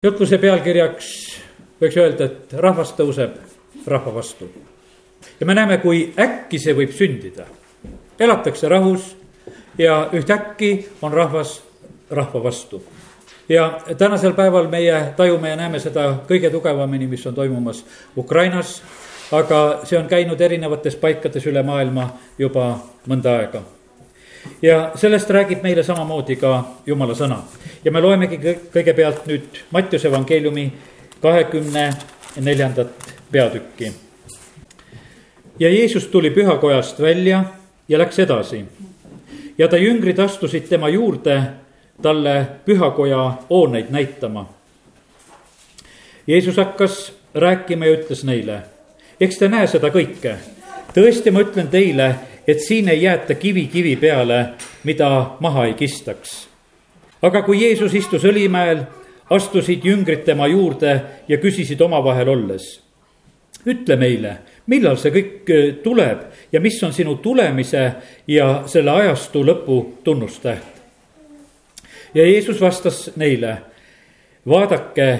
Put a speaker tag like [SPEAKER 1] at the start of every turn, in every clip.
[SPEAKER 1] jutluse pealkirjaks võiks öelda, et rahvas tõuseb rahva vastu. ja me näeme, kui äkki see võib sündida. elatakse rahus ja ühtäkki on rahvas rahva vastu. ja tänasel päeval meie tajume ja näeme seda kõige tugevamini, mis on toimumas Ukrainas. aga see on käinud erinevates paikades üle maailma juba mõnda aega ja sellest räägib meile samamoodi ka jumala sõna. ja me loemegi kõigepealt nüüd Mattiuse evangeeliumi kahekümne neljandat peatükki. ja Jeesus tuli pühakojast välja ja läks edasi. ja ta jüngrid astusid tema juurde talle pühakoja hooneid näitama. Jeesus hakkas rääkima ja ütles neile, eks te näe seda kõike. tõesti, ma ütlen teile et siin ei jäeta kivi kivi peale, mida maha ei kistaks. aga kui Jeesus istus õlimäel, astusid jüngrid tema juurde ja küsisid omavahel olles. ütle meile, millal see kõik tuleb ja mis on sinu tulemise ja selle ajastu lõpu tunnustäht? ja Jeesus vastas neile, vaadake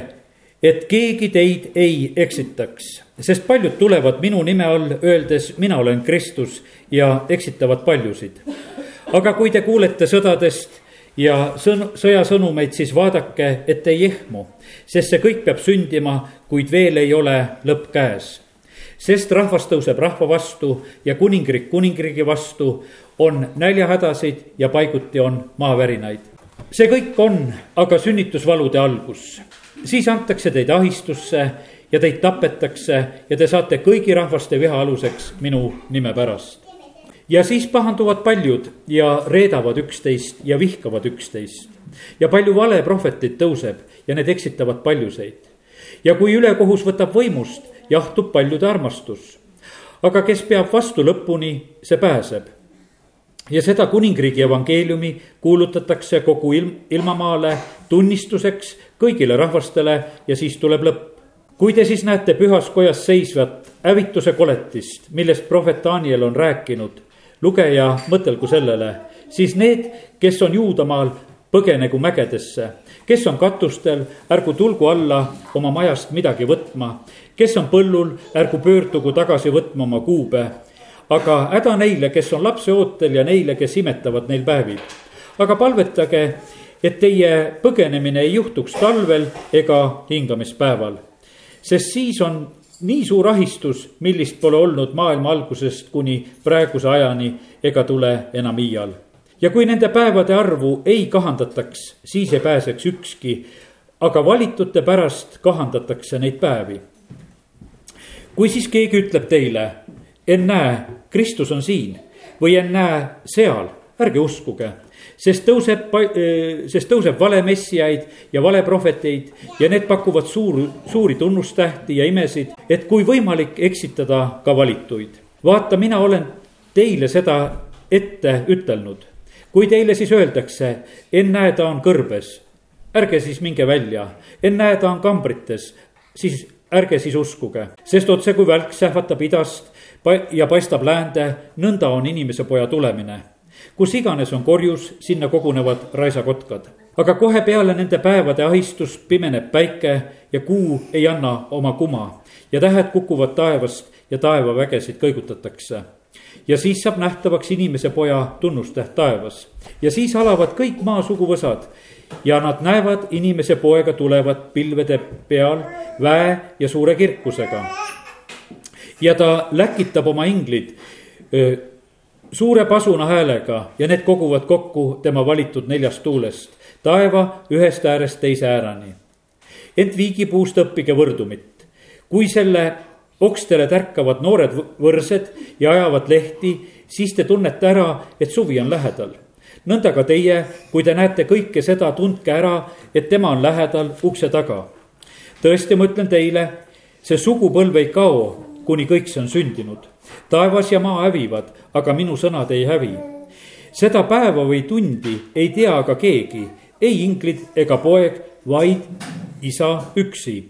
[SPEAKER 1] et keegi teid ei eksitaks, sest paljud tulevad minu nime all, öeldes, mina olen Kristus ja eksitavad paljusid. aga kui te kuulete sõdadest ja sõn-, sõjasõnumeid, siis vaadake, et ei ehmu, sest see kõik peab sündima, kuid veel ei ole lõpp käes. sest rahvas tõuseb rahva vastu ja kuningriik kuningriigi vastu, on näljahädasid ja paiguti on maavärinaid. see kõik on aga sünnitusvalude algus siis antakse teid ahistusse ja teid tapetakse ja te saate kõigi rahvaste viha aluseks minu nime pärast. ja siis pahanduvad paljud ja reedavad üksteist ja vihkavad üksteist. ja palju valeprohveteid tõuseb ja need eksitavad paljuseid. ja kui ülekohus võtab võimust, jahtub paljude armastus. aga kes peab vastu lõpuni, see pääseb ja seda kuningriigi evangeeliumi kuulutatakse kogu ilm, ilmamaale tunnistuseks kõigile rahvastele ja siis tuleb lõpp. Kui te siis näete pühas kojas seisvat hävituse koletist, millest prohvet Daniel on rääkinud, lugeja mõtelgu sellele, siis need, kes on Juudamaal, põgenegu mägedesse, kes on katustel, ärgu tulgu alla oma majast midagi võtma, kes on põllul, ärgu pöördugu tagasi võtma oma kuube aga häda neile, kes on lapseootel ja neile, kes imetavad neil päevil. aga palvetage, et teie põgenemine ei juhtuks talvel ega hingamispäeval. Sest siis on nii suur ahistus, millist pole olnud maailma algusest kuni praeguse ajani ega tule enam iial. ja kui nende päevade arvu ei kahandataks, siis ei pääseks ükski, aga valitute pärast kahandatakse neid päevi. kui siis keegi ütleb teile, ennäe, Kristus on siin või ennäe seal, ärge uskuge sest tõuseb, sest tõuseb valemessiaid ja valeprohveteid ja need pakuvad suur, suuri tunnustähti ja imesid, et kui võimalik eksitada ka valituid. vaata, mina olen teile seda ette ütelnud. kui teile siis öeldakse, ennäe, ta on kõrbes, ärge siis minge välja, ennäe, ta on kambrites, siis ärge siis uskuge, sest otse kui välk sähvatab idast ja paistab läände, nõnda on inimese poja tulemine. Kus iganes on korjus, sinna kogunevad raisakotkad. aga kohe peale nende päevade ahistust pimeneb päike ja kuu ei anna oma kuma ja tähed kukuvad taevast ja taevavägesid kõigutatakse ja siis saab nähtavaks inimese poja tunnustäht taevas. ja siis alavad kõik maa suguvõsad ja nad näevad inimese poega tulevat pilvede peal väe ja suure kirkusega ja ta läkitab oma inglid suure pasuna häälega ja need koguvad kokku tema valitud neljast tuulest, taeva ühest äärest teise äärani. ent viigipuust õppige võrdumit. kui selle okstele tärkavad noored võrsed ja ajavad lehti, siis te tunnete ära, et suvi on lähedal. nõnda ka teie, kui te näete kõike seda, tundke ära, et tema on lähedal ukse taga. tõesti, ma ütlen teile, see sugupõlv ei kao kuni kõik see on sündinud. taevas ja maa hävivad, aga minu sõnad ei hävi. seda päeva või tundi ei tea aga keegi, ei inglid ega poeg, vaid isa üksi.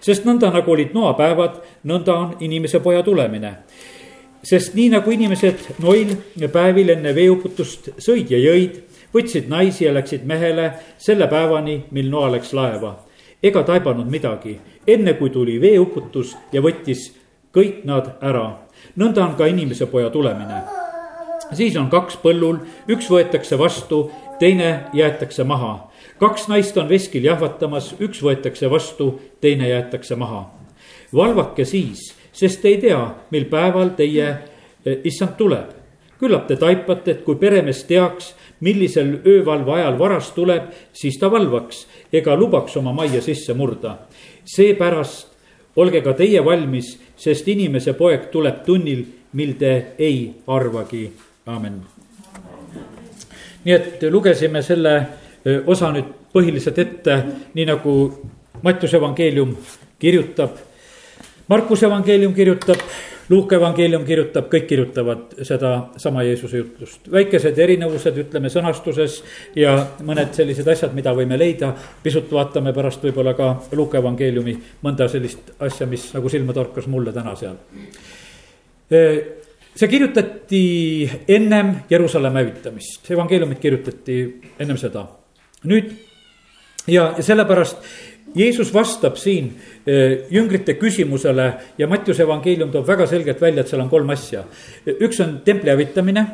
[SPEAKER 1] sest nõnda nagu olid noapäevad, nõnda on inimese poja tulemine sest nii nagu inimesed noil päevil enne veeuputust sõid ja jõid, võtsid naisi ja läksid mehele selle päevani, mil Noa läks laeva. ega taibanud midagi, enne kui tuli veeuputus ja võttis kõik nad ära. nõnda on ka inimese poja tulemine. siis on kaks põllul, üks võetakse vastu, teine jäetakse maha. kaks naist on veskil jahvatamas, üks võetakse vastu, teine jäetakse maha. valvake siis, sest te ei tea, mil päeval teie eh, issand tuleb. küllap te taipate, et kui peremees teaks, millisel öövalve ajal varas tuleb, siis ta valvaks ega lubaks oma majja sisse murda. seepärast olge ka teie valmis, sest inimese poeg tuleb tunnil, mil te ei arvagi. amin. nii et lugesime selle osa nüüd põhiliselt ette, nii nagu Mattiuse evangeelium kirjutab. Markuse evangeelium kirjutab Luuka evangeelium kirjutab, kõik kirjutavad sedasama Jeesuse jutlust. väikesed erinevused, ütleme sõnastuses ja mõned sellised asjad, mida võime leida. pisut vaatame pärast võib-olla ka Luuka evangeeliumi mõnda sellist asja, mis nagu silma torkas mulle täna seal. see kirjutati ennem Jeruusalemma hävitamist, evangeeliumit kirjutati ennem seda. nüüd ja sellepärast Jeesus vastab siin eh, jüngrite küsimusele ja Mattiuse evangeelium toob väga selgelt välja, et seal on kolm asja. üks on templi hävitamine,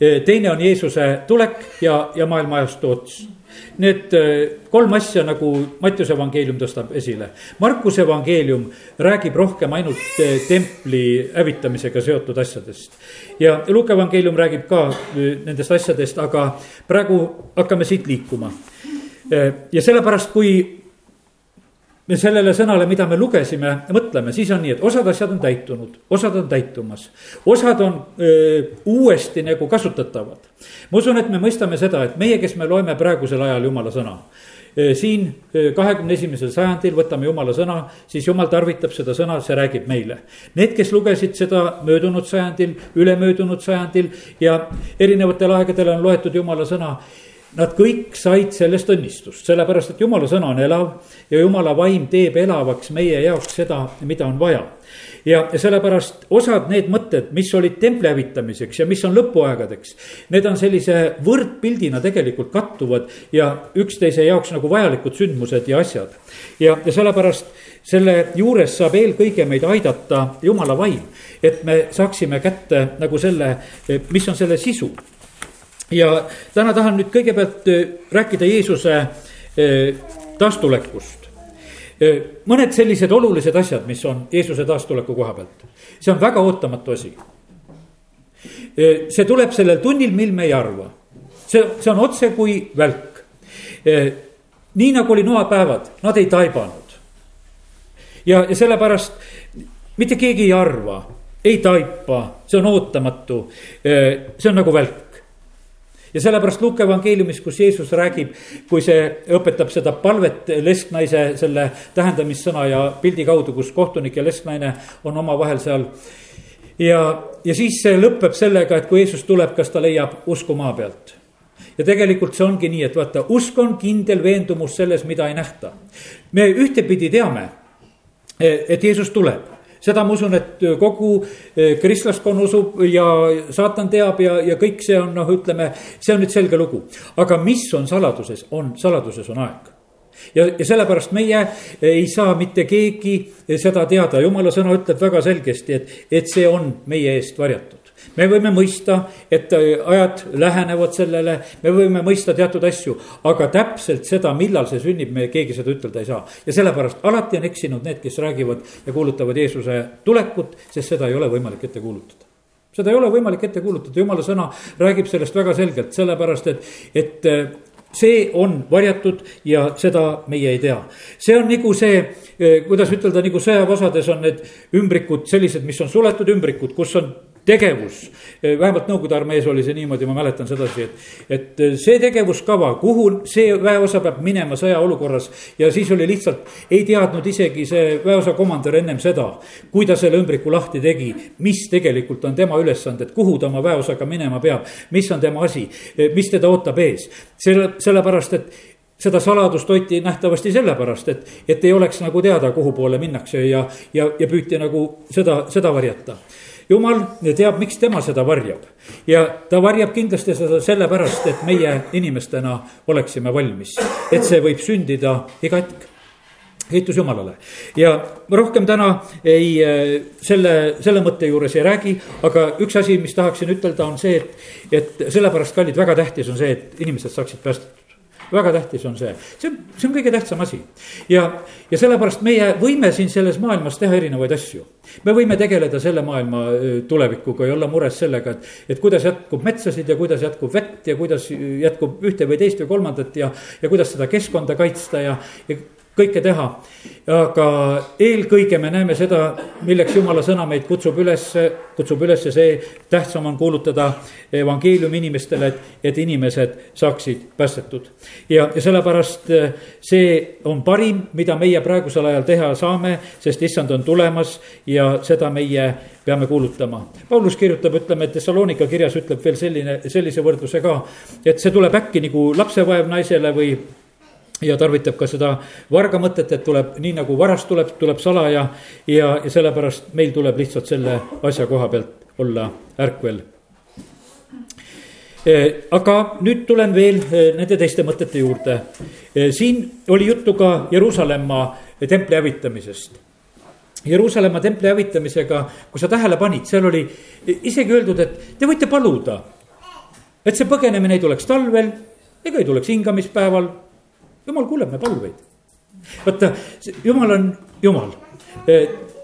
[SPEAKER 1] eh, teine on Jeesuse tulek ja, ja maailma ajastu ots. Need eh, kolm asja nagu Mattiuse evangeelium tõstab esile. Markuse evangeelium räägib rohkem ainult templi hävitamisega seotud asjadest. ja Luuka evangeelium räägib ka nendest asjadest, aga praegu hakkame siit liikuma. ja sellepärast, kui me sellele sõnale, mida me lugesime, mõtleme, siis on nii, et osad asjad on täitunud, osad on täitumas. osad on öö, uuesti nagu kasutatavad. ma usun, et me mõistame seda, et meie, kes me loeme praegusel ajal jumala sõna. siin kahekümne esimesel sajandil võtame jumala sõna, siis jumal tarvitab seda sõna, see räägib meile. Need, kes lugesid seda möödunud sajandil, ülemöödunud sajandil ja erinevatel aegadel on loetud jumala sõna Nad kõik said sellest õnnistust, sellepärast et jumala sõna on elav ja jumala vaim teeb elavaks meie jaoks seda, mida on vaja. ja, sellepärast osad need mõtted, mis olid templi hävitamiseks ja mis on lõpuaegadeks. Need on sellise võrdpildina tegelikult kattuvad ja üksteise jaoks nagu vajalikud sündmused ja asjad. ja, ja sellepärast selle juures saab eelkõige meid aidata jumala vaim, et me saaksime kätte nagu selle, mis on selle sisu ja täna tahan nüüd kõigepealt äh, rääkida Jeesuse äh, taastulekust. Äh, mõned sellised olulised asjad, mis on Jeesuse taastuleku koha pealt, see on väga ootamatu asi. see tuleb sellel tunnil, mil me ei arva, see, see on otse kui välk. nii nagu oli noapäevad, nad ei taibanud. ja, ja sellepärast mitte keegi ei arva, ei taipa, see on ootamatu. see on nagu välk ja sellepärast Luuke evangeeliumis, kus Jeesus räägib, kui see õpetab seda palvet lesknaise selle tähendamissõna ja pildi kaudu, kus kohtunik ja lesknaine on omavahel seal. ja, ja siis see lõpeb sellega, et kui Jeesus tuleb, kas ta leiab usku maa pealt ja tegelikult see ongi nii, et vaata, usk on kindel veendumus selles, mida ei nähta. me ühtepidi teame, et Jeesus tuleb seda ma usun, et kogu eh, kristlaskond usub ja saatan teab ja, ja kõik see on noh, ütleme, see on nüüd selge lugu. aga mis on saladuses, on, saladuses on aeg. Ja, ja sellepärast meie ei saa mitte keegi seda teada, jumala sõna ütleb väga selgesti, et, et see on meie eest varjatud me võime mõista, et äh, ajad lähenevad sellele, me võime mõista teatud asju, aga täpselt seda, millal see sünnib, me keegi seda ütelda ei saa. ja sellepärast alati on eksinud need, kes räägivad ja kuulutavad Jeesuse tulekut, sest seda ei ole võimalik ette kuulutada seda ei ole võimalik ette kuulutada, jumala sõna räägib sellest väga selgelt, sellepärast et, et äh, see on varjatud ja seda meie ei tea. see on nagu see, äh, kuidas ütelda, nagu sõjaväeosades on need ümbrikud sellised, mis on suletud ümbrikud, kus on tegevus, vähemalt Nõukogude armees oli see niimoodi, ma mäletan sedasi, et, et see tegevuskava, kuhu see väeosa peab minema sõjaolukorras. ja siis oli lihtsalt, ei teadnud isegi see väeosa komandör ennem seda, kui ta selle ümbriku lahti tegi, mis tegelikult on tema ülesanded, kuhu ta oma väeosaga minema peab, mis on tema asi, mis teda ootab ees. selle, sellepärast, et seda saladust hoiti nähtavasti sellepärast, et, et ei oleks nagu teada, kuhu poole minnakse ja, ja, ja püüti nagu seda, seda varjata jumal teab, miks tema seda varjab. ja ta varjab kindlasti seda sellepärast, et meie inimestena oleksime valmis, et see võib sündida iga hetk. Heitus Jumalale. Ja rohkem täna ei, selle, selle mõtte juures ei räägi, aga üks asi, mis tahaksin ütelda, on see, et, et sellepärast, kallid, väga tähtis on see, et inimesed saaksid päästetud väga tähtis on see, see see on kõige tähtsam asi. ja, ja sellepärast meie võime siin selles maailmas teha erinevaid asju. me võime tegeleda selle maailma tulevikuga ja olla mures sellega, et, et kuidas jätkub metsasid ja kuidas jätkub vett ja kuidas jätkub ühte või teist või kolmandat ja, ja kuidas seda keskkonda kaitsta ja, ja kõike teha. aga eelkõige me näeme seda, milleks jumala sõna meid kutsub üles, kutsub üles see, tähtsam on kuulutada evangeeliumi inimestele, et, et inimesed saaksid päästetud. ja, ja sellepärast eh, see on parim, mida meie praegusel ajal teha saame, sest issand on tulemas ja seda meie peame kuulutama. Paulus kirjutab, ütleme, Thessalonika kirjas ütleb veel selline, sellise võrdluse ka, et see tuleb äkki nagu lapsevaev naisele või ja tarvitab ka seda varga mõtet, et tuleb nii nagu varast tuleb, tuleb salaja ja, ja sellepärast meil tuleb lihtsalt selle asja koha pealt olla ärkvel. E, aga nüüd tulen veel e, nende teiste mõtete juurde. E, siin oli juttu ka Jeruusalemma templi hävitamisest. Jeruusalemma templi hävitamisega, kui sa tähele panid, seal oli isegi öeldud, et te võite paluda, et see põgenemine ei tuleks talvel ega ei tuleks hingamispäeval jumal kuuleb me palveid. vaata, jumal on jumal,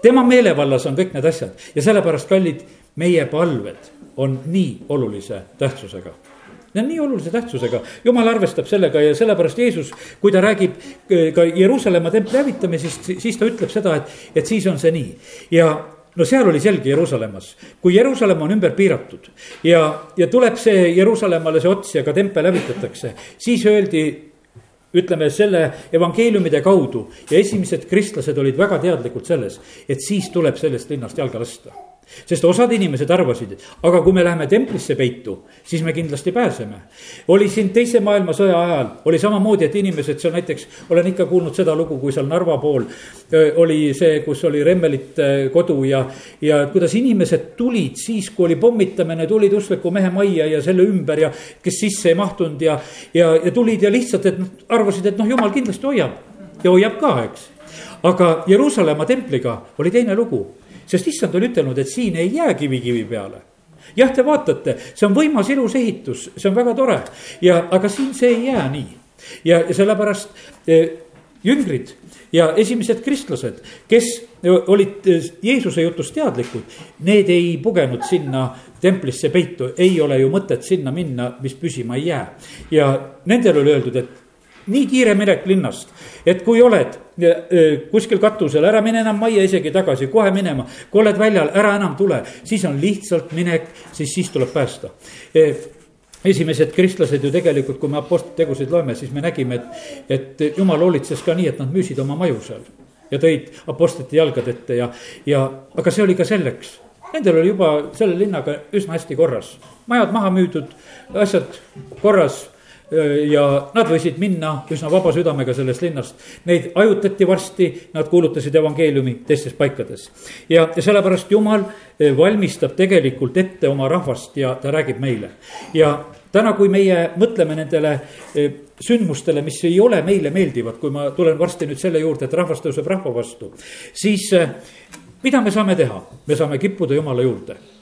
[SPEAKER 1] tema meelevallas on kõik need asjad. Ja sellepärast, kallid, meie palved on nii olulise tähtsusega. Need on nii olulise tähtsusega, jumal arvestab sellega ja sellepärast Jeesus, kui ta räägib ka Jeruusalemma templi hävitamisest, siis ta ütleb seda, et, et siis on see nii. ja no seal oli selge Jeruusalemmas, kui Jeruusalemm on ümber piiratud ja, ja tuleb see Jeruusalemmale see ots ja ka tempel hävitatakse, siis öeldi ütleme selle evangeeliumide kaudu. Ja esimesed kristlased olid väga teadlikud selles, et siis tuleb sellest linnast jalga lasta sest osad inimesed arvasid, et aga kui me läheme templisse peitu, siis me kindlasti pääseme. oli siin teise maailmasõja ajal, oli samamoodi, et inimesed seal näiteks, olen ikka kuulnud seda lugu, kui seal Narva pool oli see, kus oli Remmelite kodu ja, ja kuidas inimesed tulid siis, kui oli pommitamine, tulid uskliku mehe majja ja selle ümber ja kes sisse ei mahtunud ja, ja, ja tulid ja lihtsalt, et arvasid, et noh, jumal kindlasti hoiab ja hoiab ka, eks. aga Jeruusalemma templiga oli teine lugu sest issand on ütelnud, et siin ei jää kivi kivi peale jah, te vaatate, see on võimas ilus ehitus, see on väga tore ja, aga siin see ei jää nii. ja, ja sellepärast eh, jüngrid ja esimesed kristlased, kes olid eh, Jeesuse jutust teadlikud, need ei pugenud sinna templisse peitu, ei ole ju mõtet sinna minna, mis püsima ei jää. ja nendel oli öeldud, et nii kiire minek linnast, et kui oled kuskil katusel, ära mine enam majja isegi tagasi, kohe minema. kui oled väljal, ära enam tule, siis on lihtsalt minek, siis, siis tuleb päästa esimesed kristlased ju tegelikult, kui me Apostlite tegusid loeme, siis me nägime, et, et jumal hoolitses ka nii, et nad müüsid oma maju seal. ja tõid Apostlite jalgade ette ja, ja, aga see oli ka selleks. Nendel oli juba selle linnaga üsna hästi korras, majad maha müüdud, asjad korras ja nad võisid minna üsna vaba südamega sellest linnast. Neid ajutati varsti, nad kuulutasid evangeeliumi teistes paikades. ja, ja sellepärast Jumal valmistab tegelikult ette oma rahvast ja ta räägib meile. ja täna, kui meie mõtleme nendele sündmustele, mis ei ole meile meeldivad, kui ma tulen varsti nüüd selle juurde, et rahvas tõuseb rahva vastu, siis mida me saame teha? me saame kippuda Jumala juurde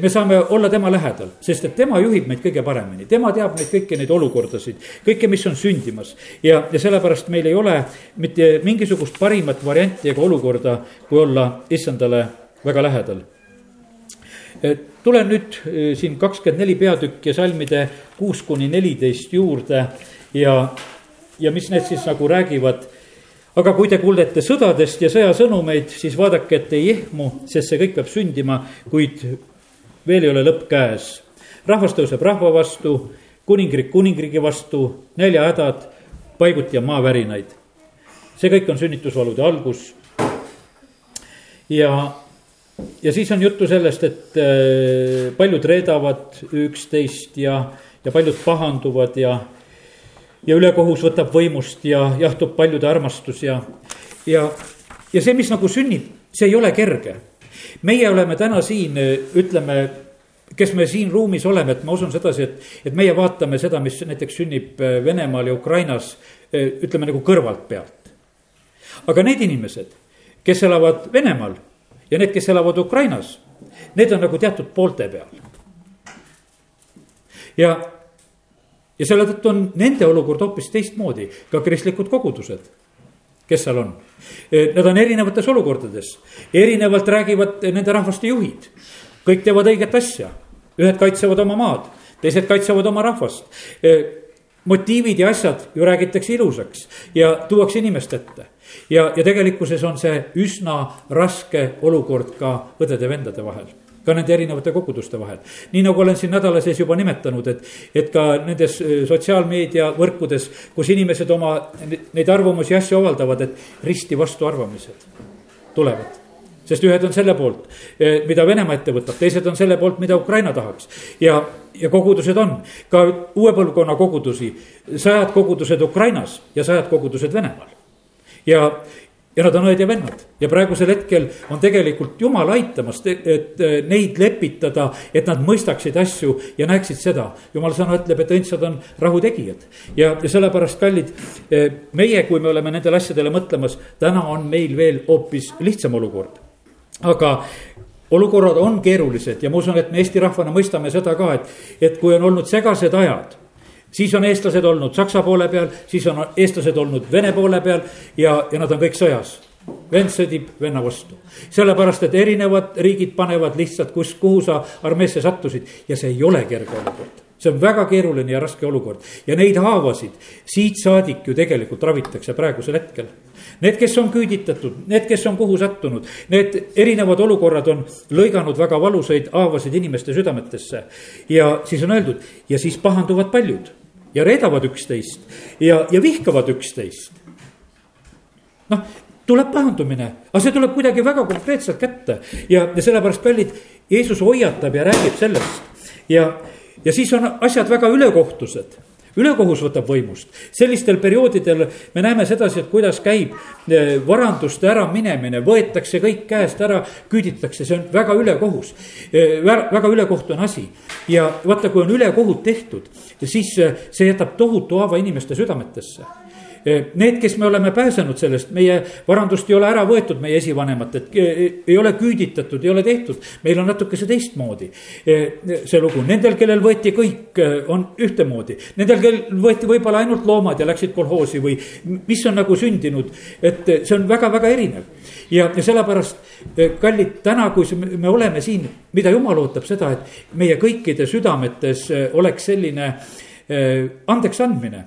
[SPEAKER 1] me saame olla tema lähedal, sest et tema juhib meid kõige paremini, tema teab neid kõiki neid olukordasid, kõike, mis on sündimas. ja, ja sellepärast meil ei ole mitte mingisugust parimat varianti ega olukorda, kui olla issandale väga lähedal. Tulen nüüd siin kakskümmend neli peatükki salmide kuus kuni neliteist juurde. Ja, ja mis need siis nagu räägivad? Aga kui te kuuldete sõdadest ja sõjasõnumeid, siis vaadake, et ei ehmu, sest see kõik peab sündima, kuid veel ei ole lõpp käes. rahvas tõuseb rahva vastu, kuningriik kuningriigi vastu, näljahädad, paiguti ja maavärinaid. see kõik on sünnitusvalude algus. ja, ja siis on juttu sellest, et äh, paljud reedavad üksteist ja, ja paljud pahanduvad ja, ja ülekohus võtab võimust ja jahtub paljude armastus ja, ja, ja see, mis nagu sünnib, see ei ole kerge meie oleme täna siin, ütleme, kes me siin ruumis oleme, et ma usun sedasi, et, et meie vaatame seda, mis näiteks sünnib äh, Venemaal ja Ukrainas, äh, ütleme nagu kõrvalt pealt. aga need inimesed, kes elavad Venemaal ja need, kes elavad Ukrainas, need on nagu teatud poolte peal. ja, ja selle tõttu on nende olukord hoopis teistmoodi, ka kristlikud kogudused, kes seal on. Nad on erinevates olukordades, erinevalt räägivad nende rahvaste juhid, kõik teevad õiget asja, ühed kaitsevad oma maad, teised kaitsevad oma rahvast. Motiivid ja asjad ju räägitakse ilusaks ja tuuakse inimeste ette. ja, ja tegelikkuses on see üsna raske olukord ka õdede-vendade vahel ka nende erinevate koguduste vahel. nii nagu olen siin nädala sees juba nimetanud, et, et ka nendes äh, sotsiaalmeedia võrkudes, kus inimesed oma neid arvamusi ja asju avaldavad, et risti vastuarvamised tulevad sest ühed on selle poolt, eh, mida Venemaa ette võtab, teised on selle poolt, mida Ukraina tahaks. ja, ja kogudused on ka uue põlvkonna kogudusi, sajad kogudused Ukrainas ja sajad kogudused Venemaal. ja, ja nad on õed ja vennad. Ja praegusel hetkel on tegelikult jumal aitamas, et neid lepitada, et nad mõistaksid asju ja näeksid seda. jumal sõna ütleb, et õndsad on rahutegijad. Ja, ja sellepärast, kallid, eh, meie, kui me oleme nendele asjadele mõtlemas, täna on meil veel hoopis lihtsam olukord. Aga olukorrad on keerulised ja ma usun, et me Eesti rahvana mõistame seda ka, et, et kui on olnud segased ajad siis on eestlased olnud Saksa poole peal, siis on eestlased olnud Vene poole peal ja, ja nad on kõik sõjas. vend sõdib venna vastu, sellepärast et erinevad riigid panevad lihtsalt, kus, kuhu sa armeesse sattusid ja see ei ole kerge olukord see on väga keeruline ja raske olukord ja neid haavasid siit saadik ju tegelikult ravitakse praegusel hetkel. Need, kes on küüditatud, need, kes on kuhu sattunud, need erinevad olukorrad on lõiganud väga valusaid haavasid inimeste südametesse. ja siis on öeldud ja siis pahanduvad paljud ja reedavad üksteist ja, ja vihkavad üksteist. noh, tuleb pahandumine, aga see tuleb kuidagi väga konkreetselt kätte. Ja, ja sellepärast kallid, Jeesus hoiatab ja räägib sellest. Ja ja siis on asjad väga ülekohtused ülekohus võtab võimust, sellistel perioodidel me näeme sedasi, et kuidas käib eh, varanduste äraminemine, võetakse kõik käest ära, küüditatakse, see on väga ülekohus. Eh, väga ülekohtune asi. Ja vaata, kui on ülekohut tehtud, siis eh, see jätab tohutu haava inimeste südametesse need, kes me oleme pääsenud sellest, meie varandust ei ole ära võetud, meie esivanemat, et eh, ei ole küüditatud, ei ole tehtud. meil on natukese teistmoodi eh, see lugu, nendel, kellel võeti kõik, on ühtemoodi. Nendel, kel võeti võib-olla ainult loomad ja läksid kolhoosi või mis on nagu sündinud, et see on väga-väga erinev. ja, ja sellepärast, kallid, täna, kui me oleme siin, mida jumal ootab seda, et meie kõikide südametes oleks selline andeks andmine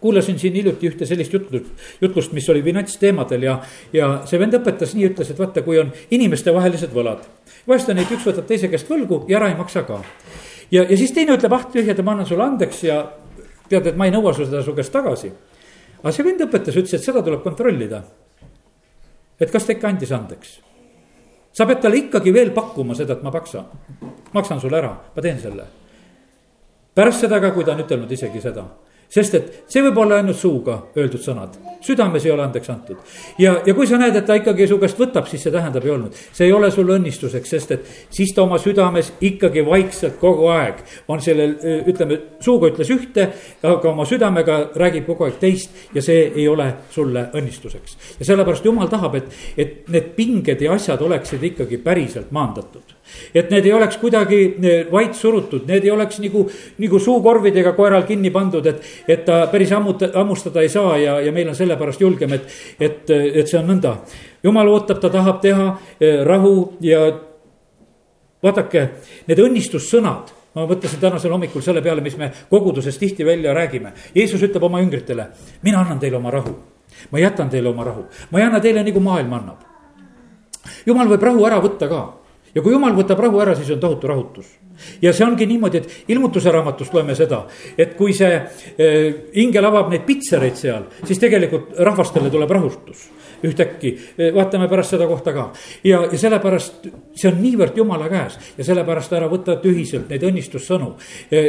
[SPEAKER 1] kuulasin siin hiljuti ühte sellist jutlust, jutlust, mis oli finantsteemadel ja, ja see vend õpetas nii, ütles, et vaata, kui on inimestevahelised võlad. vahest on neid, üks võtab teise käest võlgu ja ära ei maksa ka. ja, ja siis teine ütleb, ah tühja, ma annan sulle andeks ja tead, et ma ei nõua seda su käest tagasi. aga see vend õpetas, ütles, et seda tuleb kontrollida. et kas ta ikka andis andeks. sa pead talle ikkagi veel pakkuma seda, et ma paksan, maksan sulle ära, ma teen selle. pärast seda ka, kui ta on ütelnud isegi seda sest et see võib olla ainult suuga öeldud sõnad, südames ei ole andeks antud. ja, ja kui sa näed, et ta ikkagi su käest võtab, siis see tähendab ei olnud, see ei ole sul õnnistuseks, sest et siis ta oma südames ikkagi vaikselt kogu aeg on sellel, ütleme, suuga ütles ühte, aga oma südamega räägib kogu aeg teist ja see ei ole sulle õnnistuseks. ja sellepärast jumal tahab, et, et need pinged ja asjad oleksid ikkagi päriselt maandatud et need ei oleks kuidagi vait surutud, need ei oleks nagu, nagu suukorvidega koeral kinni pandud, et, et ta päris ammuta, hammustada ei saa ja, ja meil on sellepärast julgem, et, et, et see on nõnda. jumal ootab, ta tahab teha eh, rahu ja vaadake, need õnnistussõnad ma mõtlesin tänasel hommikul selle peale, mis me koguduses tihti välja räägime. Jeesus ütleb oma jüngritele, mina annan teile oma rahu. ma jätan teile oma rahu, ma ei anna teile nagu maailm annab. jumal võib rahu ära võtta ka ja kui jumal võtab rahu ära, siis on tohutu rahutus. Ja see ongi niimoodi, et ilmutuse raamatust loeme seda, et kui see äh, ingel avab neid pitsereid seal, siis tegelikult rahvastele tuleb rahutus ühtäkki, vaatame pärast seda kohta ka. ja, ja sellepärast see on niivõrd jumala käes ja sellepärast ära võta tühiselt neid õnnistussõnu.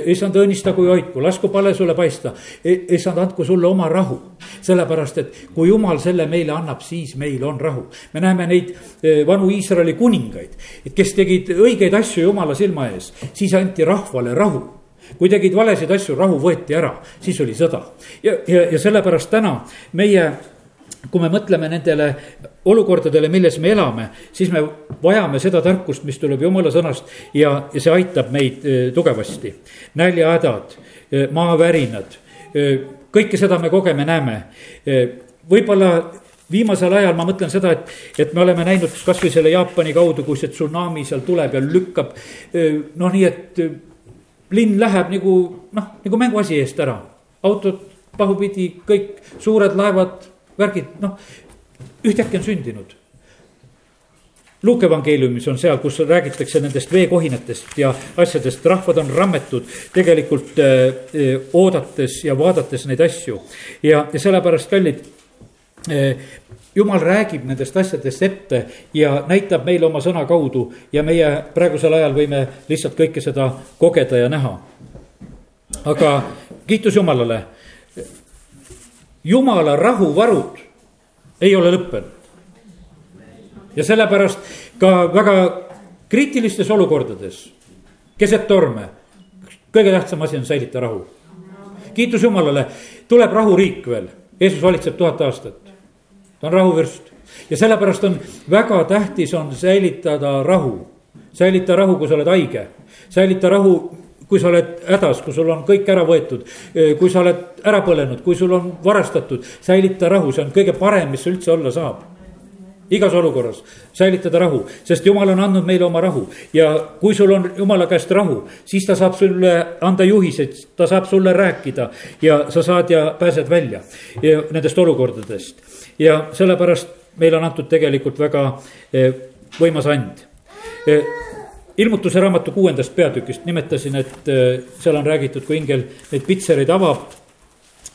[SPEAKER 1] issand, õnnistagu ja hoidku, lasku pale sulle paista. issand, andku sulle oma rahu. sellepärast, et kui jumal selle meile annab, siis meil on rahu. me näeme neid vanu Iisraeli kuningaid, kes tegid õigeid asju jumala silma ees, siis anti rahvale rahu kui tegid valesid asju, rahu võeti ära, siis oli sõda. ja, ja, ja sellepärast täna meie kui me mõtleme nendele olukordadele, milles me elame, siis me vajame seda tarkust, mis tuleb jumala sõnast ja, ja see aitab meid eh, tugevasti. näljahädad, eh, maavärinad, eh, kõike seda me kogeme, näeme. võib-olla viimasel ajal ma mõtlen seda, et, et me oleme näinud kasvõi selle Jaapani kaudu, kui see tsunami seal tuleb ja lükkab. noh, nii et linn läheb nagu noh, nagu mänguasi eest ära, autod pahupidi, kõik suured laevad, värgid, noh, ühtäkki on sündinud. Luuke evangeeliumis on seal, kus räägitakse nendest veekohinatest ja asjadest, rahvad on rammetud tegelikult äh, oodates ja vaadates neid asju. ja, ja sellepärast, kallid jumal räägib nendest asjadest ette ja näitab meile oma sõna kaudu ja meie praegusel ajal võime lihtsalt kõike seda kogeda ja näha. aga kiitus Jumalale jumala rahuvarud ei ole lõppenud. ja sellepärast ka väga kriitilistes olukordades, keset torme, kõige tähtsam asi on säilita rahu. kiitus Jumalale, tuleb rahuriik veel, Jeesus valitseb tuhat aastat, ta on rahuvürst. Ja sellepärast on väga tähtis on säilitada rahu, säilita rahu, kui sa oled haige, säilita rahu kui sa oled hädas, kui sul on kõik ära võetud, kui sa oled ära põlenud, kui sul on varastatud, säilita rahu, see on kõige parem, mis üldse olla saab. igas olukorras säilitada rahu, sest jumal on andnud meile oma rahu. Ja kui sul on jumala käest rahu, siis ta saab sulle anda juhiseid, ta saab sulle rääkida ja sa saad ja pääsed välja ja nendest olukordadest. Ja sellepärast meile on antud tegelikult väga eh, võimas and eh, ilmutuse raamatu kuuendast peatükist nimetasin, et äh, seal on räägitud, kui ingel neid pitsereid avab.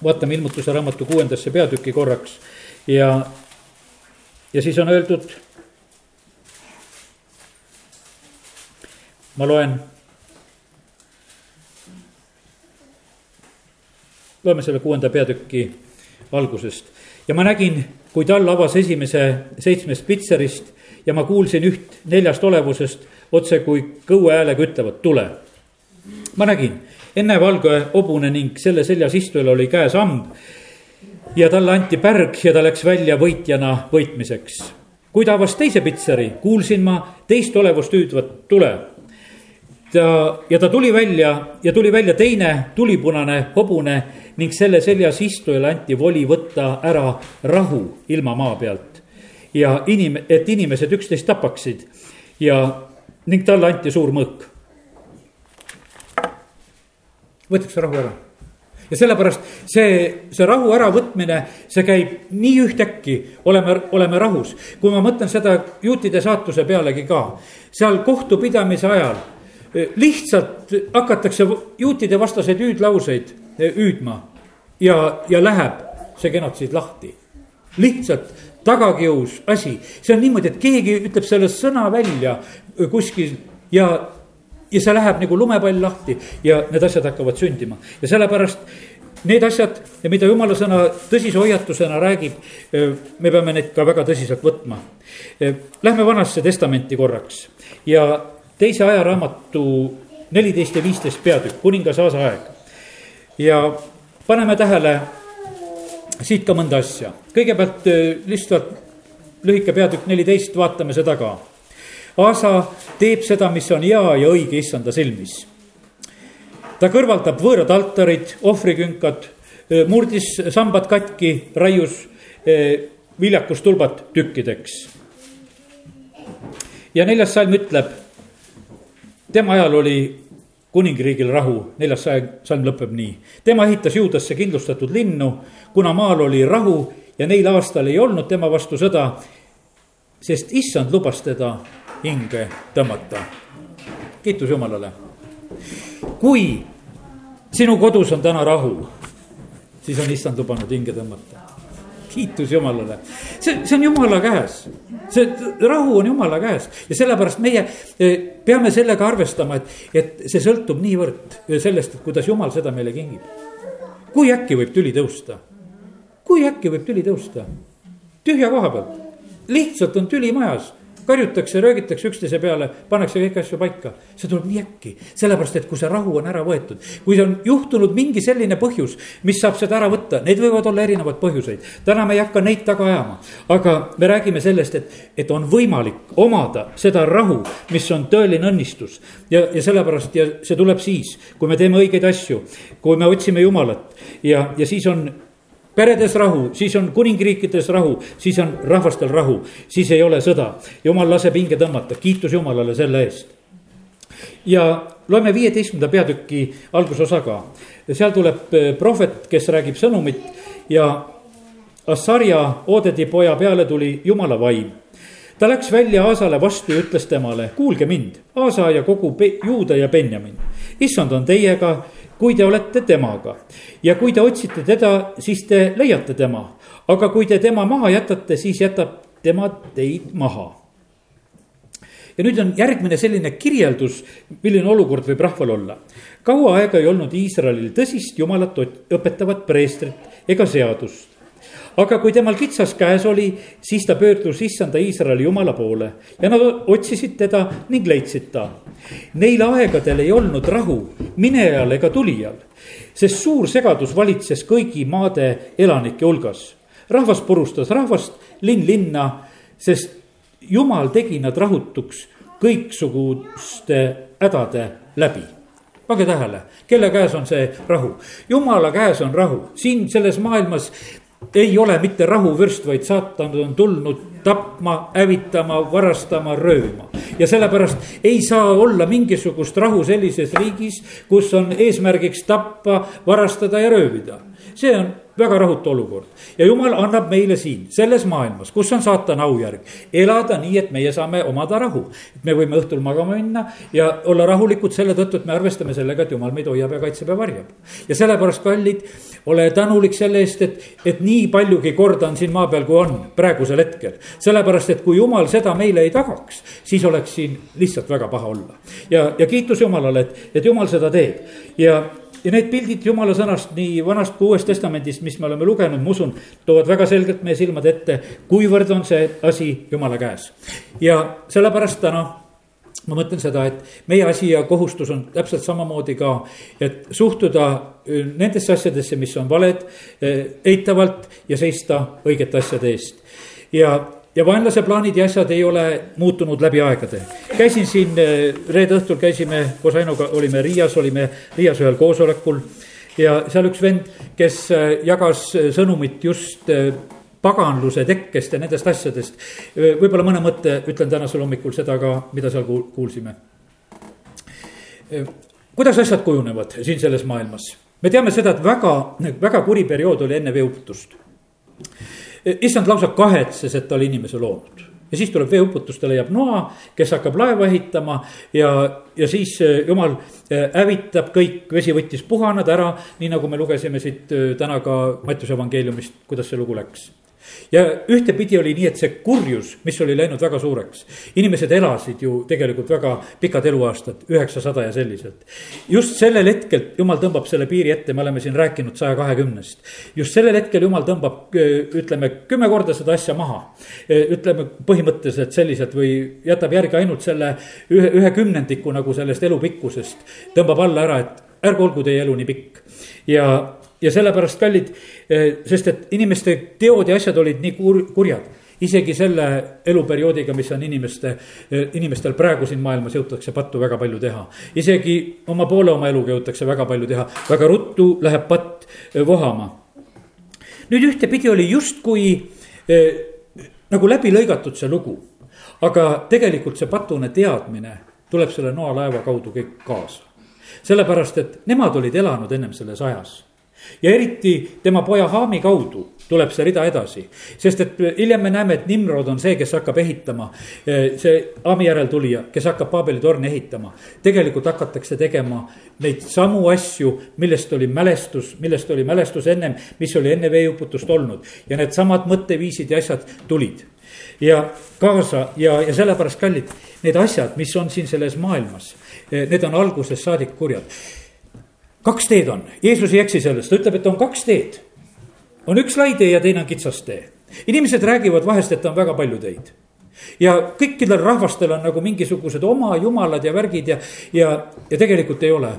[SPEAKER 1] vaatame ilmutuse raamatu kuuendasse peatükki korraks ja, ja siis on öeldud. ma loen. loeme selle kuuenda peatüki algusest ja ma nägin, kui tall avas esimese seitsmest pitserist ja ma kuulsin üht neljast olevusest otse kui kõue häälega ütlevad, tule. ma nägin, enne valge hobune ning selle seljas istujal oli käes amb. ja talle anti pärg ja ta läks välja võitjana võitmiseks. kui ta avas teise pitseri, kuulsin ma teist olevust hüüdvat, tule ta ja ta tuli välja ja tuli välja teine tulipunane hobune ning selle seljas istujale anti voli võtta ära rahu ilma maa pealt. ja inim-, et inimesed üksteist tapaksid ja ning talle anti suur mõõk. võetakse rahu ära ja sellepärast see, see rahu äravõtmine, see käib nii ühtäkki, oleme, oleme rahus. kui ma mõtlen seda juutide saatuse pealegi ka, seal kohtupidamise ajal lihtsalt hakatakse juutide vastaseid hüüdlauseid eh, hüüdma ja, ja läheb see genotsiid lahti. lihtsalt tagakius asi, see on niimoodi, et keegi ütleb selle sõna välja kuskil ja, ja see läheb nagu lumepall lahti ja need asjad hakkavad sündima ja sellepärast need asjad, mida jumala sõna tõsise hoiatusena räägib, me peame neid ka väga tõsiselt võtma. Lähme Vanasse Testamenti korraks ja teise ajaraamatu neliteist ja viisteist peatükk, kuningas Aasa aeg. ja paneme tähele siit ka mõnda asja, kõigepealt lihtsalt lühike peatükk neliteist, vaatame seda ka Asa teeb seda, mis on hea ja õige issanda silmis. ta kõrvaldab võõrad altarid, ohvrikünkad, murdis sambad katki, raius viljakustulbad tükkideks. ja neljas salm ütleb, tema ajal oli kuningriigil rahu, neljas salm lõpeb nii. tema ehitas juudasse kindlustatud linnu, kuna maal oli rahu ja neil aastal ei olnud tema vastu sõda, sest issand lubas teda hinge tõmmata. kiitus Jumalale. kui sinu kodus on täna rahu, siis on issand lubanud hinge tõmmata. Kiitus Jumalale, see, see on Jumala käes, see rahu on Jumala käes. Ja sellepärast meie eh, peame sellega arvestama, et, et see sõltub niivõrd sellest, et kuidas Jumal seda meile kingib. kui äkki võib tüli tõusta, kui äkki võib tüli tõusta, tühja koha pealt, lihtsalt on tüli majas karjutakse, röögitakse üksteise peale, pannakse kõiki asju paika. see tuleb nii äkki, sellepärast et kui see rahu on ära võetud, kui on juhtunud mingi selline põhjus, mis saab seda ära võtta, need võivad olla erinevad põhjuseid. täna me ei hakka neid taga ajama, aga me räägime sellest, et, et on võimalik omada seda rahu, mis on tõeline õnnistus. ja, ja sellepärast ja see tuleb siis, kui me teeme õigeid asju, kui me otsime Jumalat ja, ja siis on peredes rahu, siis on kuningriikides rahu, siis on rahvastel rahu, siis ei ole sõda. jumal laseb hinge tõmmata, kiitus Jumalale selle eest. ja loeme viieteistkümnenda peatüki algusosa ka. seal tuleb eh, prohvet, kes räägib sõnumit ja Assarja Oodedi poja peale tuli Jumala vaim. ta läks välja Aasale vastu ja ütles temale, kuulge mind, Aasa ja kogu Juuda ja Benjamin. issand on teiega kui te olete temaga. ja kui te otsite teda, siis te leiate tema. aga kui te tema maha jätate, siis jätab tema teid maha. ja nüüd on järgmine selline kirjeldus, milline olukord võib rahval olla. kaua aega ei olnud Iisraelil tõsist jumalat õpetavat preestrit ega seadust aga kui temal kitsas käes oli, siis ta pöördus issanda Iisraeli jumala poole ja nad otsisid teda ning leidsid ta. Neil aegadel ei olnud rahu minejal ega tulijal, sest suur segadus valitses kõigi maade elanike hulgas. rahvas purustas rahvast, linn linna, sest jumal tegi nad rahutuks kõiksuguste hädade läbi pange tähele, kelle käes on see rahu? jumala käes on rahu, siin selles maailmas ei ole mitte rahuvürst, vaid saatan on tulnud tapma, hävitama, varastama, röövima. ja sellepärast ei saa olla mingisugust rahu sellises riigis, kus on eesmärgiks tappa, varastada ja röövida. see on väga rahutu olukord ja jumal annab meile siin selles maailmas, kus on saatana aujärg, elada nii, et meie saame omada rahu. et me võime õhtul magama minna ja olla rahulikud selle tõttu, et me arvestame sellega, et jumal meid hoiab ja kaitseb ja varjab. ja sellepärast, kallid, ole tänulik selle eest, et, et nii paljugi korda on siin maa peal, kui on praegusel hetkel. sellepärast, et kui jumal seda meile ei tagaks, siis oleks siin lihtsalt väga paha olla. ja, ja kiitus Jumalale, et, et Jumal seda teeb ja ja need pildid jumala sõnast nii vanast kui uuest testamendist, mis me oleme lugenud, ma usun, toovad väga selgelt meie silmad ette, kuivõrd on see asi jumala käes. ja sellepärast täna ma mõtlen seda, et meie asi ja kohustus on täpselt samamoodi ka, et suhtuda äh, nendesse asjadesse, mis on valed, äh, eitavalt ja seista õigete asjade eest. ja ja vaenlase plaanid ja asjad ei ole muutunud läbi aegade. käisin siin eh, reede õhtul, käisime koos Ainuga, olime Riias, olime Riias ühel koosolekul. ja seal üks vend, kes eh, jagas eh, sõnumit just paganluse tekkest ja nendest asjadest. võib-olla mõne mõtte ütlen tänasel hommikul seda ka, mida seal kuulsime. kuidas asjad kujunevad siin selles maailmas? me teame seda, et väga, väga kuri periood oli enne veeuputust issand lausa kahetses, et ta oli inimese loonud. Ja siis tuleb veeuputus, ta leiab noa, kes hakkab laeva ehitama ja, ja siis äh, jumal äh, hävitab kõik, vesi võttis puhanad ära, nii nagu me lugesime siit äh, täna ka Mattiuse evangeeliumist, kuidas see lugu läks ja ühtepidi oli nii, et see kurjus, mis oli läinud väga suureks, inimesed elasid ju tegelikult väga pikad eluaastad, üheksasada ja selliselt. just sellel hetkel jumal tõmbab selle piiri ette, me oleme siin rääkinud saja kahekümnest. just sellel hetkel jumal tõmbab, ütleme kümme korda seda asja maha. ütleme põhimõtteliselt selliselt või jätab järgi ainult selle ühe, ühe kümnendiku nagu sellest elu pikkusest. tõmbab alla ära, et ärgu olgu teie elu nii pikk ja ja sellepärast kallid, eh, sest et inimeste teod ja asjad olid nii kur-, kurjad. isegi selle eluperioodiga, mis on inimeste, eh, inimestel praegu siin maailmas jõutakse pattu väga palju teha. isegi oma poole oma eluga jõutakse väga palju teha, väga ruttu läheb patt eh, vohama. nüüd ühtepidi oli justkui nagu läbi lõigatud see lugu, aga tegelikult see patune teadmine tuleb selle noalaeva kaudu kõik kaasa sellepärast, et nemad olid elanud ennem selles ajas ja eriti tema poja Haami kaudu tuleb see rida edasi. sest et hiljem me näeme, et Nimrod on see, kes hakkab ehitama, eh, see Haami järeltulija, kes hakkab Paabeli torni ehitama. tegelikult hakatakse tegema neid samu asju, millest oli mälestus, millest oli mälestus ennem, mis oli enne veeuputust olnud. ja needsamad mõtteviisid ja asjad tulid ja kaasa ja, ja sellepärast kallid, need asjad, mis on siin selles maailmas, eh, need on algusest saadik kurjad kaks teed on, Jeesus ei eksi selles, ta ütleb, et on kaks teed. on üks lai tee ja teine on kitsas tee. inimesed räägivad vahest, et on väga palju teid. ja kõikidel rahvastel on nagu mingisugused oma jumalad ja värgid ja, ja, ja tegelikult ei ole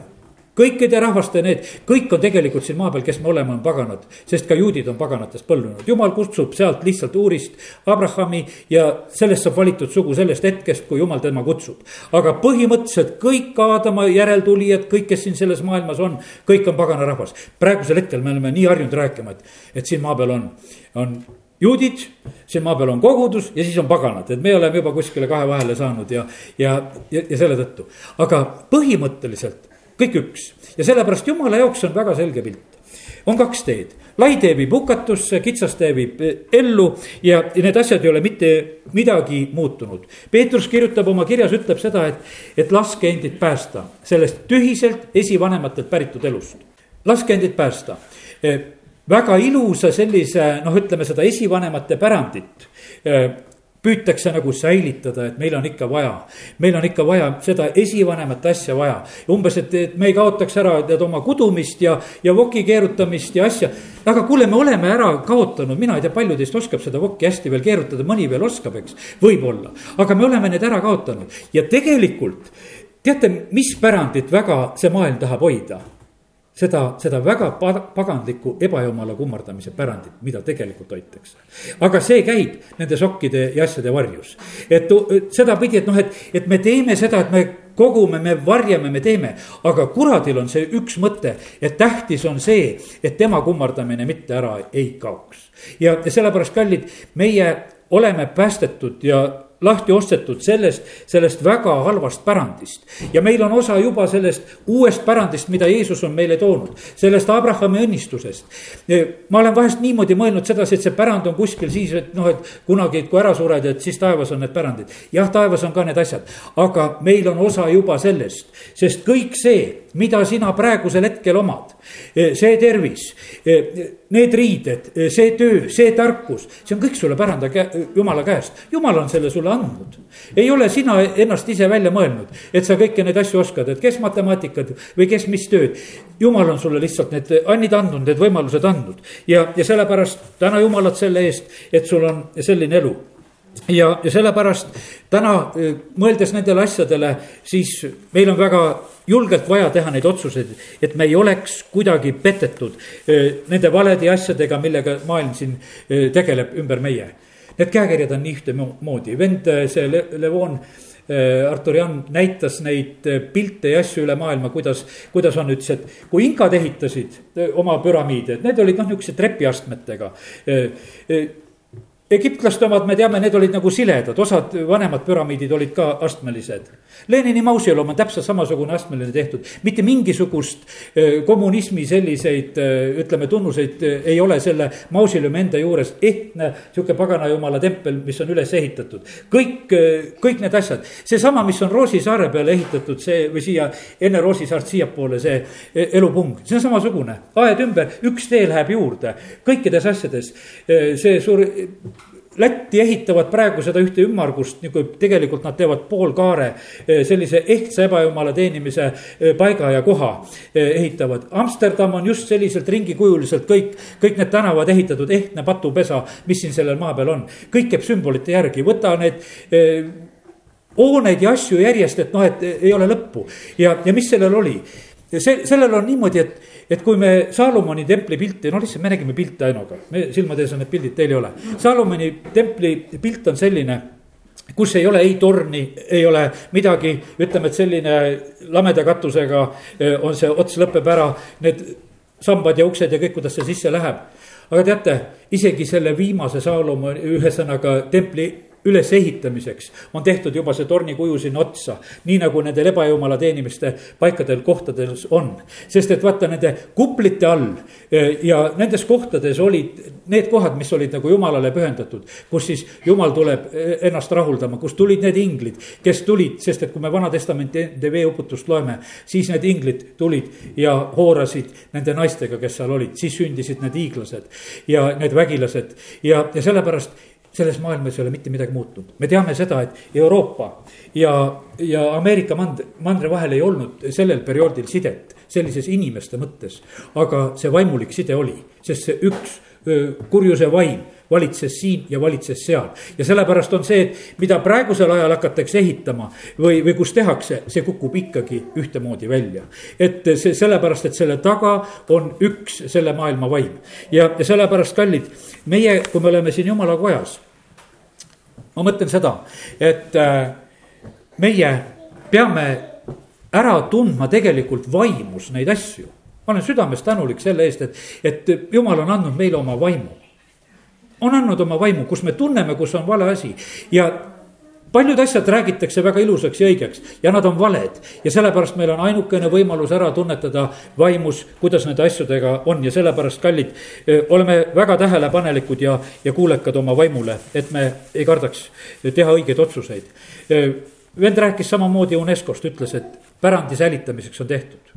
[SPEAKER 1] kõikide rahvaste need, kõik on tegelikult siin maa peal, kes me oleme, on paganad, sest ka juudid on paganatest põlvnenud. jumal kutsub sealt lihtsalt uurist Abrahami ja sellest saab valitud sugu sellest hetkest, kui jumal tema kutsub. aga põhimõtteliselt kõik Aadama järeltulijad, kõik, kes siin selles maailmas on, kõik on pagana rahvas. praegusel hetkel me oleme nii harjunud rääkima, et, et siin maa peal on, on juudid, siin maa peal on kogudus ja siis on paganad, et me oleme juba kuskile kahe vahele saanud ja, ja, ja, ja selle tõttu. aga põhimõtteliselt kõik üks ja sellepärast jumala jaoks on väga selge pilt. on kaks teed, lai tee viib hukatusse, kitsas tee viib ellu ja need asjad ei ole mitte midagi muutunud. Peetrus kirjutab oma kirjas, ütleb seda, et, et laske endid päästa sellest tühiselt esivanematelt päritud elust. laske endid päästa väga ilusa sellise noh, ütleme seda esivanemate pärandit püütakse nagu säilitada, et meil on ikka vaja. meil on ikka vaja seda esivanemat asja vaja. umbes, et, et me ei kaotaks ära tead oma kudumist ja, ja voki keerutamist ja asja. aga kuule, me oleme ära kaotanud, mina ei tea, palju teist oskab seda vokki hästi veel keerutada, mõni veel oskab, eks. võib-olla, aga me oleme need ära kaotanud ja tegelikult teate, mis pärandit väga see maailm tahab hoida seda, seda väga pagandlikku ebajumala kummardamise pärandit, mida tegelikult hoitakse. aga see käib nende sokkide ja asjade varjus. et sedapidi, et noh, et, et me teeme seda, et me kogume, me varjame, me teeme. aga kuradil on see üks mõte, et tähtis on see, et tema kummardamine mitte ära ei kaoks. ja sellepärast, kallid, meie oleme päästetud ja lahti ostetud sellest, sellest väga halvast pärandist. ja meil on osa juba sellest uuest pärandist, mida Jeesus on meile toonud, sellest Abrahami õnnistusest. ma olen vahest niimoodi mõelnud sedasi, et see pärand on kuskil siis, et noh, et kunagi, kui ära sured, et siis taevas on need pärandid. jah, taevas on ka need asjad, aga meil on osa juba sellest, sest kõik see, mida sina praegusel hetkel omad, see tervis, need riided, see töö, see tarkus, see on kõik sulle päranda jumala käest, jumal on selle sulle andnud. ei ole sina ennast ise välja mõelnud, et sa kõiki neid asju oskad, et kes matemaatikat või kes mis tööd. jumal on sulle lihtsalt need annid andnud, need võimalused andnud ja, ja sellepärast täna jumalat selle eest, et sul on selline elu ja, ja sellepärast täna mõeldes nendele asjadele, siis meil on väga julgelt vaja teha neid otsuseid, et me ei oleks kuidagi petetud nende valede asjadega, millega maailm siin tegeleb ümber meie Need käekirjad on nii ühtemoodi, vend, see Le Levon Artur Jan näitas neid pilte ja asju üle maailma, kuidas, kuidas on, ütles, et kui inkad ehitasid oma püramiide, need olid noh, niisuguse trepiastmetega egiptlaste omad, me teame, need olid nagu siledad, osad vanemad püramiidid olid ka astmelised. Lenini mausoleum on täpselt samasugune astmeline tehtud, mitte mingisugust kommunismi selliseid, ütleme, tunnuseid ei ole selle mausoleumi enda juures. ehtne sihuke pagana jumala tempel, mis on üles ehitatud, kõik, kõik need asjad, seesama, mis on Roosi saare peale ehitatud, see või siia enne Roosi saart siiapoole, see e, elupung, see on samasugune, aed ümber, üks tee läheb juurde, kõikides asjades see suur Lätti ehitavad praegu seda ühte ümmargust, nagu tegelikult nad teevad poolkaare, eh, sellise ehtsa ebajumala teenimise eh, paiga ja koha eh, ehitavad. Amsterdam on just selliselt ringikujuliselt kõik, kõik need tänavad ehitatud, ehtne patupesa, mis siin sellel maa peal on. kõik käib sümbolite järgi, võta need hooneid ja asju järjest, et noh, et ei ole lõppu ja, ja mis sellel oli see, sellel on niimoodi, et, et kui me Saalomoni templi pilti, no lihtsalt me nägime pilte Ainoga, me silmade ees on need pildid, teil ei ole. Saalomoni templi pilt on selline kus ei ole ei torni, ei ole midagi, ütleme, et selline lameda katusega eh, on see ots lõpeb ära, need sambad ja uksed ja kõik, kuidas see sisse läheb. aga teate, isegi selle viimase Saalomoni, ühesõnaga templi ülesehitamiseks on tehtud juba see tornikuju sinna otsa. nii nagu nendel ebajumala teenimiste paikadel, kohtades on. sest et vaata nende kuplite all e, ja nendes kohtades olid need kohad, mis olid nagu jumalale pühendatud. kus siis jumal tuleb e, ennast rahuldama, kust tulid need inglid, kes tulid, sest et kui me Vana-testamenti veeuputust loeme. siis need inglid tulid ja hoorasid nende naistega, kes seal olid, siis sündisid need hiiglased ja need vägilased ja, ja sellepärast selles maailmas ei ole mitte midagi muutunud. me teame seda, et Euroopa ja, ja Ameerika mandri, mandri vahel ei olnud sellel perioodil sidet sellises inimeste mõttes. aga see vaimulik side oli, sest see üks kurjuse vaim valitses siin ja valitses seal. ja sellepärast on see, et mida praegusel ajal hakatakse ehitama või, või kus tehakse, see kukub ikkagi ühtemoodi välja. et see sellepärast, et selle taga on üks selle maailma vaim. ja, ja sellepärast, kallid, meie, kui me oleme siin jumala kojas, ma mõtlen seda, et äh, meie peame ära tundma tegelikult vaimus neid asju. ma olen südames tänulik selle eest, et, et jumal on andnud meile oma vaimu on andnud oma vaimu, kus me tunneme, kus on vale asi. Ja paljud asjad räägitakse väga ilusaks ja õigeks ja nad on valed. Ja sellepärast meil on ainukene võimalus ära tunnetada vaimus, kuidas nende asjadega on. Ja sellepärast, kallid, oleme väga tähelepanelikud ja, ja kuulekad oma vaimule, et me ei kardaks teha õigeid otsuseid. vend rääkis samamoodi UNESCO-st, ütles, et pärandi säilitamiseks on tehtud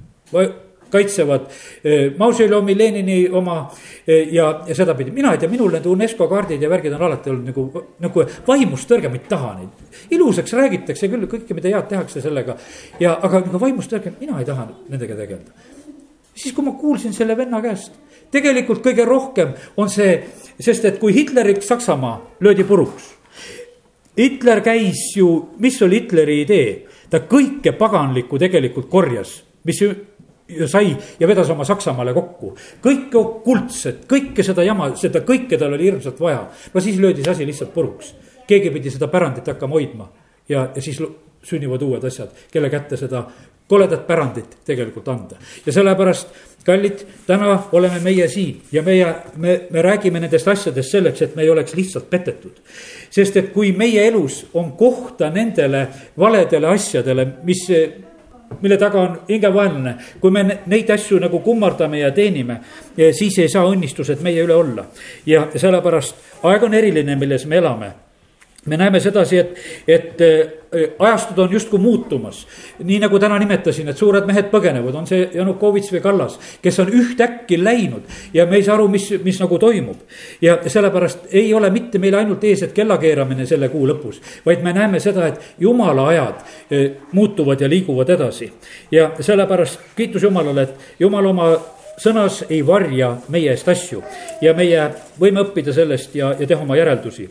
[SPEAKER 1] kaitsevad eh, Mausoloomi, Lenini oma eh, ja, ja sedapidi. mina ei tea, minul need UNESCO kaardid ja värgid on alati olnud nagu, nagu vaimust tõrge, ma ei taha neid. ilusaks räägitakse küll kõike, mida head tehakse sellega ja, aga nagu vaimust tõrge, mina ei taha nendega tegeleda. siis, kui ma kuulsin selle venna käest, tegelikult kõige rohkem on see, sest et kui Hitlerik Saksamaa löödi puruks. Hitler käis ju, mis oli Hitleri idee, ta kõike paganlikku tegelikult korjas, mis ja sai ja vedas oma Saksamaale kokku. kõike okultset, kõike seda jama, seda kõike tal oli hirmsalt vaja. no siis löödi see asi lihtsalt puruks. keegi pidi seda pärandit hakkama hoidma ja, ja siis sünnivad uued asjad, kelle kätte seda koledat pärandit tegelikult anda. ja sellepärast, kallid, täna oleme meie siin ja meie, me, me räägime nendest asjadest selleks, et me ei oleks lihtsalt petetud. sest et kui meie elus on kohta nendele valedele asjadele, mis mille taga on hingevaenlane. kui me neid asju nagu kummardame ja teenime, siis ei saa õnnistused meie üle olla. ja sellepärast aeg on eriline, milles me elame me näeme sedasi, et, et äh, ajastud on justkui muutumas. nii nagu täna nimetasin, et suured mehed põgenevad, on see Janukovitš või Kallas, kes on ühtäkki läinud ja me ei saa aru, mis, mis nagu toimub. ja sellepärast ei ole mitte meil ainult ees, et kella keeramine selle kuu lõpus, vaid me näeme seda, et jumala ajad äh, muutuvad ja liiguvad edasi. ja sellepärast kiitus Jumalale, et Jumal oma sõnas ei varja meie eest asju ja meie võime õppida sellest ja, ja teha oma järeldusi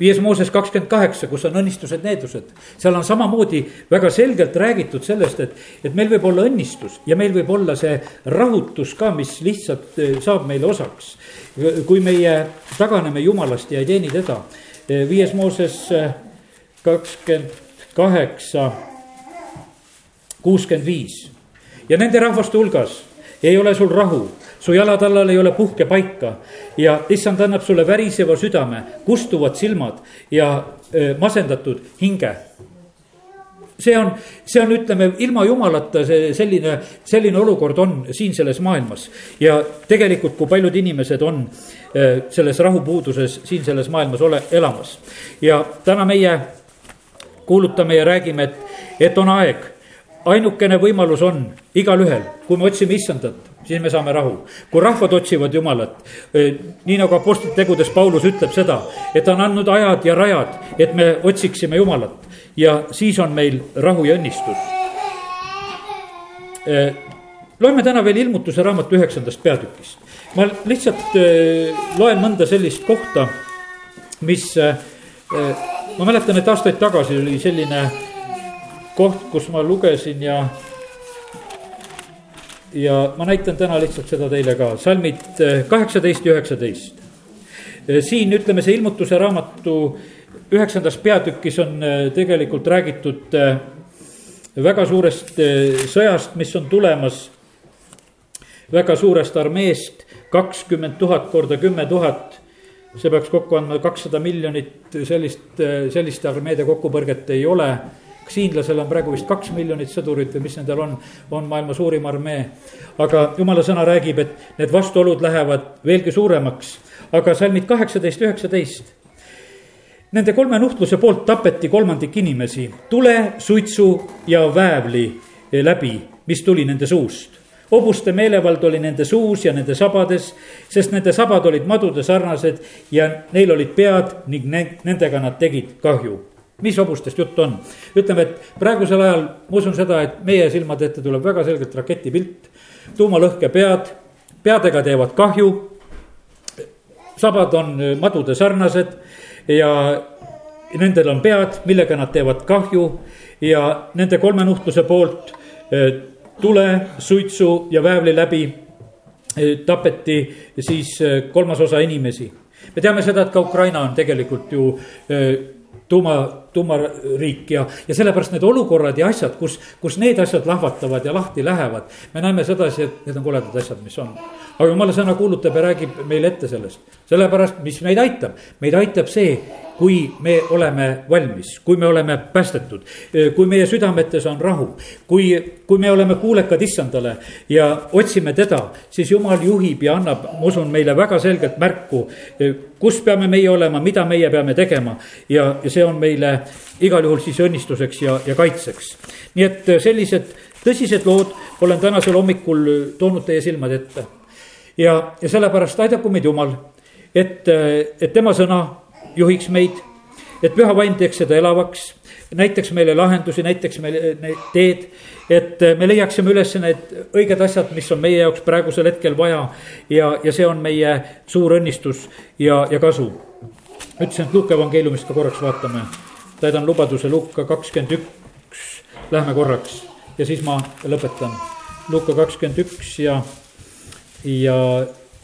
[SPEAKER 1] viies Mooses kakskümmend kaheksa, kus on õnnistused, needused, seal on samamoodi väga selgelt räägitud sellest, et, et meil võib olla õnnistus ja meil võib olla see rahutus ka, mis lihtsalt eh, saab meile osaks. kui meie taganeme jumalast ja ei teeni teda. Eh, viies Mooses eh, kakskümmend kaheksa, kuuskümmend viis ja nende rahvaste hulgas ei ole sul rahu su jalatallal ei ole puhkepaika ja issand annab sulle väriseva südame, kustuvad silmad ja masendatud hinge see on, see on, ütleme, ilma jumalata see selline, selline olukord on siin selles maailmas. ja tegelikult, kui paljud inimesed on selles rahupuuduses siin selles maailmas ole, elamas. ja täna meie kuulutame ja räägime, et, et on aeg. Ainukene võimalus on igalühel, kui me otsime issandat, siis me saame rahu. kui rahvad otsivad Jumalat, eh, nii nagu Apostlite tegudes Paulus ütleb seda, et ta on andnud ajad ja rajad, et me otsiksime Jumalat ja siis on meil rahu ja õnnistus. Eh, loeme täna veel ilmutuse raamatu üheksandast peatükist. ma lihtsalt eh, loen mõnda sellist kohta, mis, ma mäletan, et aastaid tagasi oli selline koht, kus ma lugesin ja ja ma näitan täna lihtsalt seda teile ka, salmid eh, kaheksateist ja üheksateist. Eh, siin ütleme, see ilmutuse raamatu üheksandas peatükis on eh, tegelikult räägitud väga suurest sõjast, mis on tulemas. väga suurest armeest, kakskümmend tuhat korda kümme tuhat. see peaks kokku andma kakssada miljonit, sellist, selliste armeede kokkupõrget ei ole kas hiinlasel on praegu vist kaks miljonit sõdurit või mis nendel on, on maailma suurim armee. aga jumala sõna räägib, et need vastuolud lähevad veelgi suuremaks, aga salmid kaheksateist, üheksateist. Nende kolme nuhtluse poolt tapeti kolmandik inimesi tule, suitsu ja väävli läbi, mis tuli nende suust hobuste meelevald oli nende suus ja nende sabades, sest nende sabad olid madude sarnased ja neil olid pead ning ne-, nendega nad tegid kahju mis hobustest jutt on? ütleme, et praegusel ajal ma usun seda, et meie silmade ette tuleb väga selgelt raketipilt, tuumalõhkepead, peadega teevad kahju. sabad on madude sarnased ja nendel on pead, millega nad teevad kahju ja nende kolme nuhtluse poolt tule, suitsu ja väävli läbi tapeti siis kolmas osa inimesi. me teame seda, et ka Ukraina on tegelikult ju tuuma, tuumariik ja, ja sellepärast need olukorrad ja asjad, kus, kus need asjad lahvatavad ja lahti lähevad. me näeme sedasi, et need on koledad asjad, mis on. aga jumala sõna kuulutab ja räägib meile ette sellest. sellepärast, mis meid aitab, meid aitab see, kui me oleme valmis, kui me oleme päästetud, kui meie südametes on rahu, kui, kui me oleme kuulekad issandale ja otsime teda, siis jumal juhib ja annab, ma usun, meile väga selgelt märku, kus peame meie olema, mida meie peame tegema ja, ja see on meile igal juhul siis õnnistuseks ja, ja kaitseks. nii et sellised tõsised lood olen tänasel hommikul toonud teie silmade ette. ja, ja sellepärast aidaku meid Jumal, et, et tema sõna juhiks meid, et püha vaim teeks seda elavaks, näitaks meile lahendusi, näitaks meile need teed, et me leiaksime üles need õiged asjad, mis on meie jaoks praegusel hetkel vaja ja, ja see on meie suur õnnistus ja, ja kasu. ütlesin, et Luuke evangeeliumist ka korraks vaatame, täidan lubaduse Luuka kakskümmend üks, lähme korraks ja siis ma lõpetan. Luuka kakskümmend üks ja, ja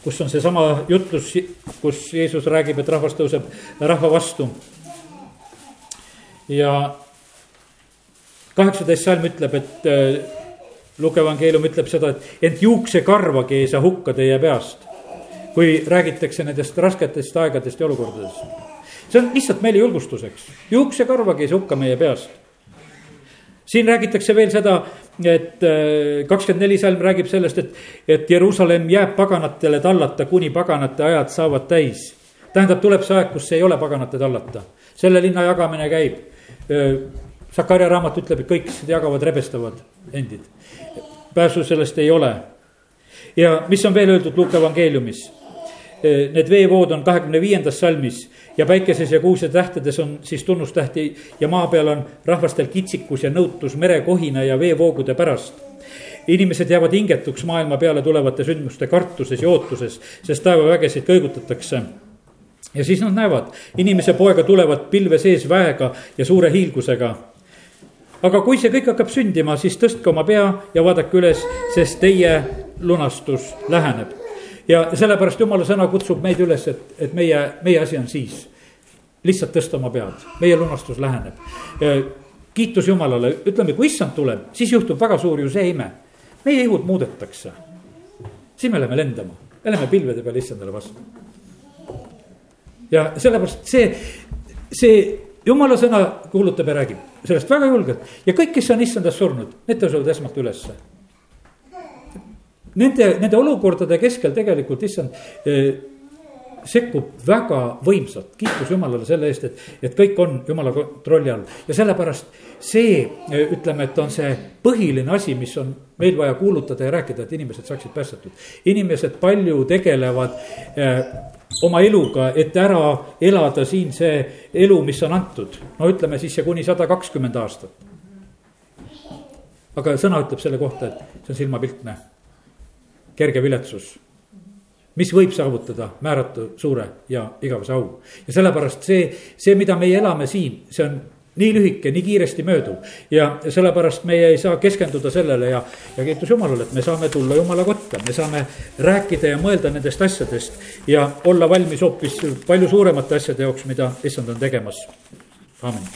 [SPEAKER 1] kus on seesama jutlus, kus Jeesus räägib, et rahvas tõuseb rahva vastu. ja kaheksateist salm ütleb, et äh, Luke evangeelium ütleb seda, et ent juuksekarvagi ei saa hukka teie peast. kui räägitakse nendest rasketest aegadest ja olukordadest. see on lihtsalt meile julgustuseks, juuksekarvagi ei saa hukka meie peast siin räägitakse veel seda, et äh, kakskümmend neli salm räägib sellest, et, et Jeruusalemm jääb paganatele tallata, kuni paganate ajad saavad täis. tähendab, tuleb see aeg, kus ei ole paganate tallata, selle linna jagamine käib. Sakarja raamat ütleb, et kõik jagavad, rebestavad endid. pääsu sellest ei ole. ja mis on veel öeldud Luuka evangeeliumis? Need veevood on kahekümne viiendas salmis ja päikeses ja kuus ja tähtedes on siis tunnustähti ja maa peal on rahvastel kitsikus ja nõutus merekohina ja veevoogude pärast inimesed jäävad hingetuks maailma peale tulevate sündmuste kartuses ja ootuses, sest taevavägesid kõigutatakse. ja siis nad näevad, inimese poega tulevad pilve sees väega ja suure hiilgusega. aga kui see kõik hakkab sündima, siis tõstke oma pea ja vaadake üles, sest teie lunastus läheneb ja sellepärast jumala sõna kutsub meid üles, et, et meie, meie asi on siis lihtsalt tõsta oma pead, meie lunastus läheneb. kiitus Jumalale, ütleme, kui issand tuleb, siis juhtub väga suur ju see ime. meie ihud muudetakse. siis me läheme lendama, me läheme pilvede peale issandale vastu. ja sellepärast see, see jumala sõna kuulutab ja räägib sellest väga julgelt ja kõik, kes on issandas surnud, need tõusevad esmalt ülesse nende, nende olukordade keskel tegelikult issand eh, sekkub väga võimsalt, kiitus Jumalale selle eest, et, et kõik on Jumala kontrolli all. ja sellepärast see, eh, ütleme, et on see põhiline asi, mis on meil vaja kuulutada ja rääkida, et inimesed saaksid päästetud. inimesed palju tegelevad eh, oma eluga, et ära elada siin see elu, mis on antud. no ütleme siis see kuni sada kakskümmend aastat. aga sõna ütleb selle kohta, et see on silmapiltne kerge viletsus mis võib saavutada määratu suure ja igavese au. ja sellepärast see, see, mida meie elame siin, see on nii lühike, nii kiiresti mööduv. ja sellepärast meie ei saa keskenduda sellele ja, ja kiitus Jumalale, et me saame tulla Jumala kotta, me saame rääkida ja mõelda nendest asjadest. ja olla valmis hoopis palju suuremate asjade jaoks, mida issand on tegemas. amin.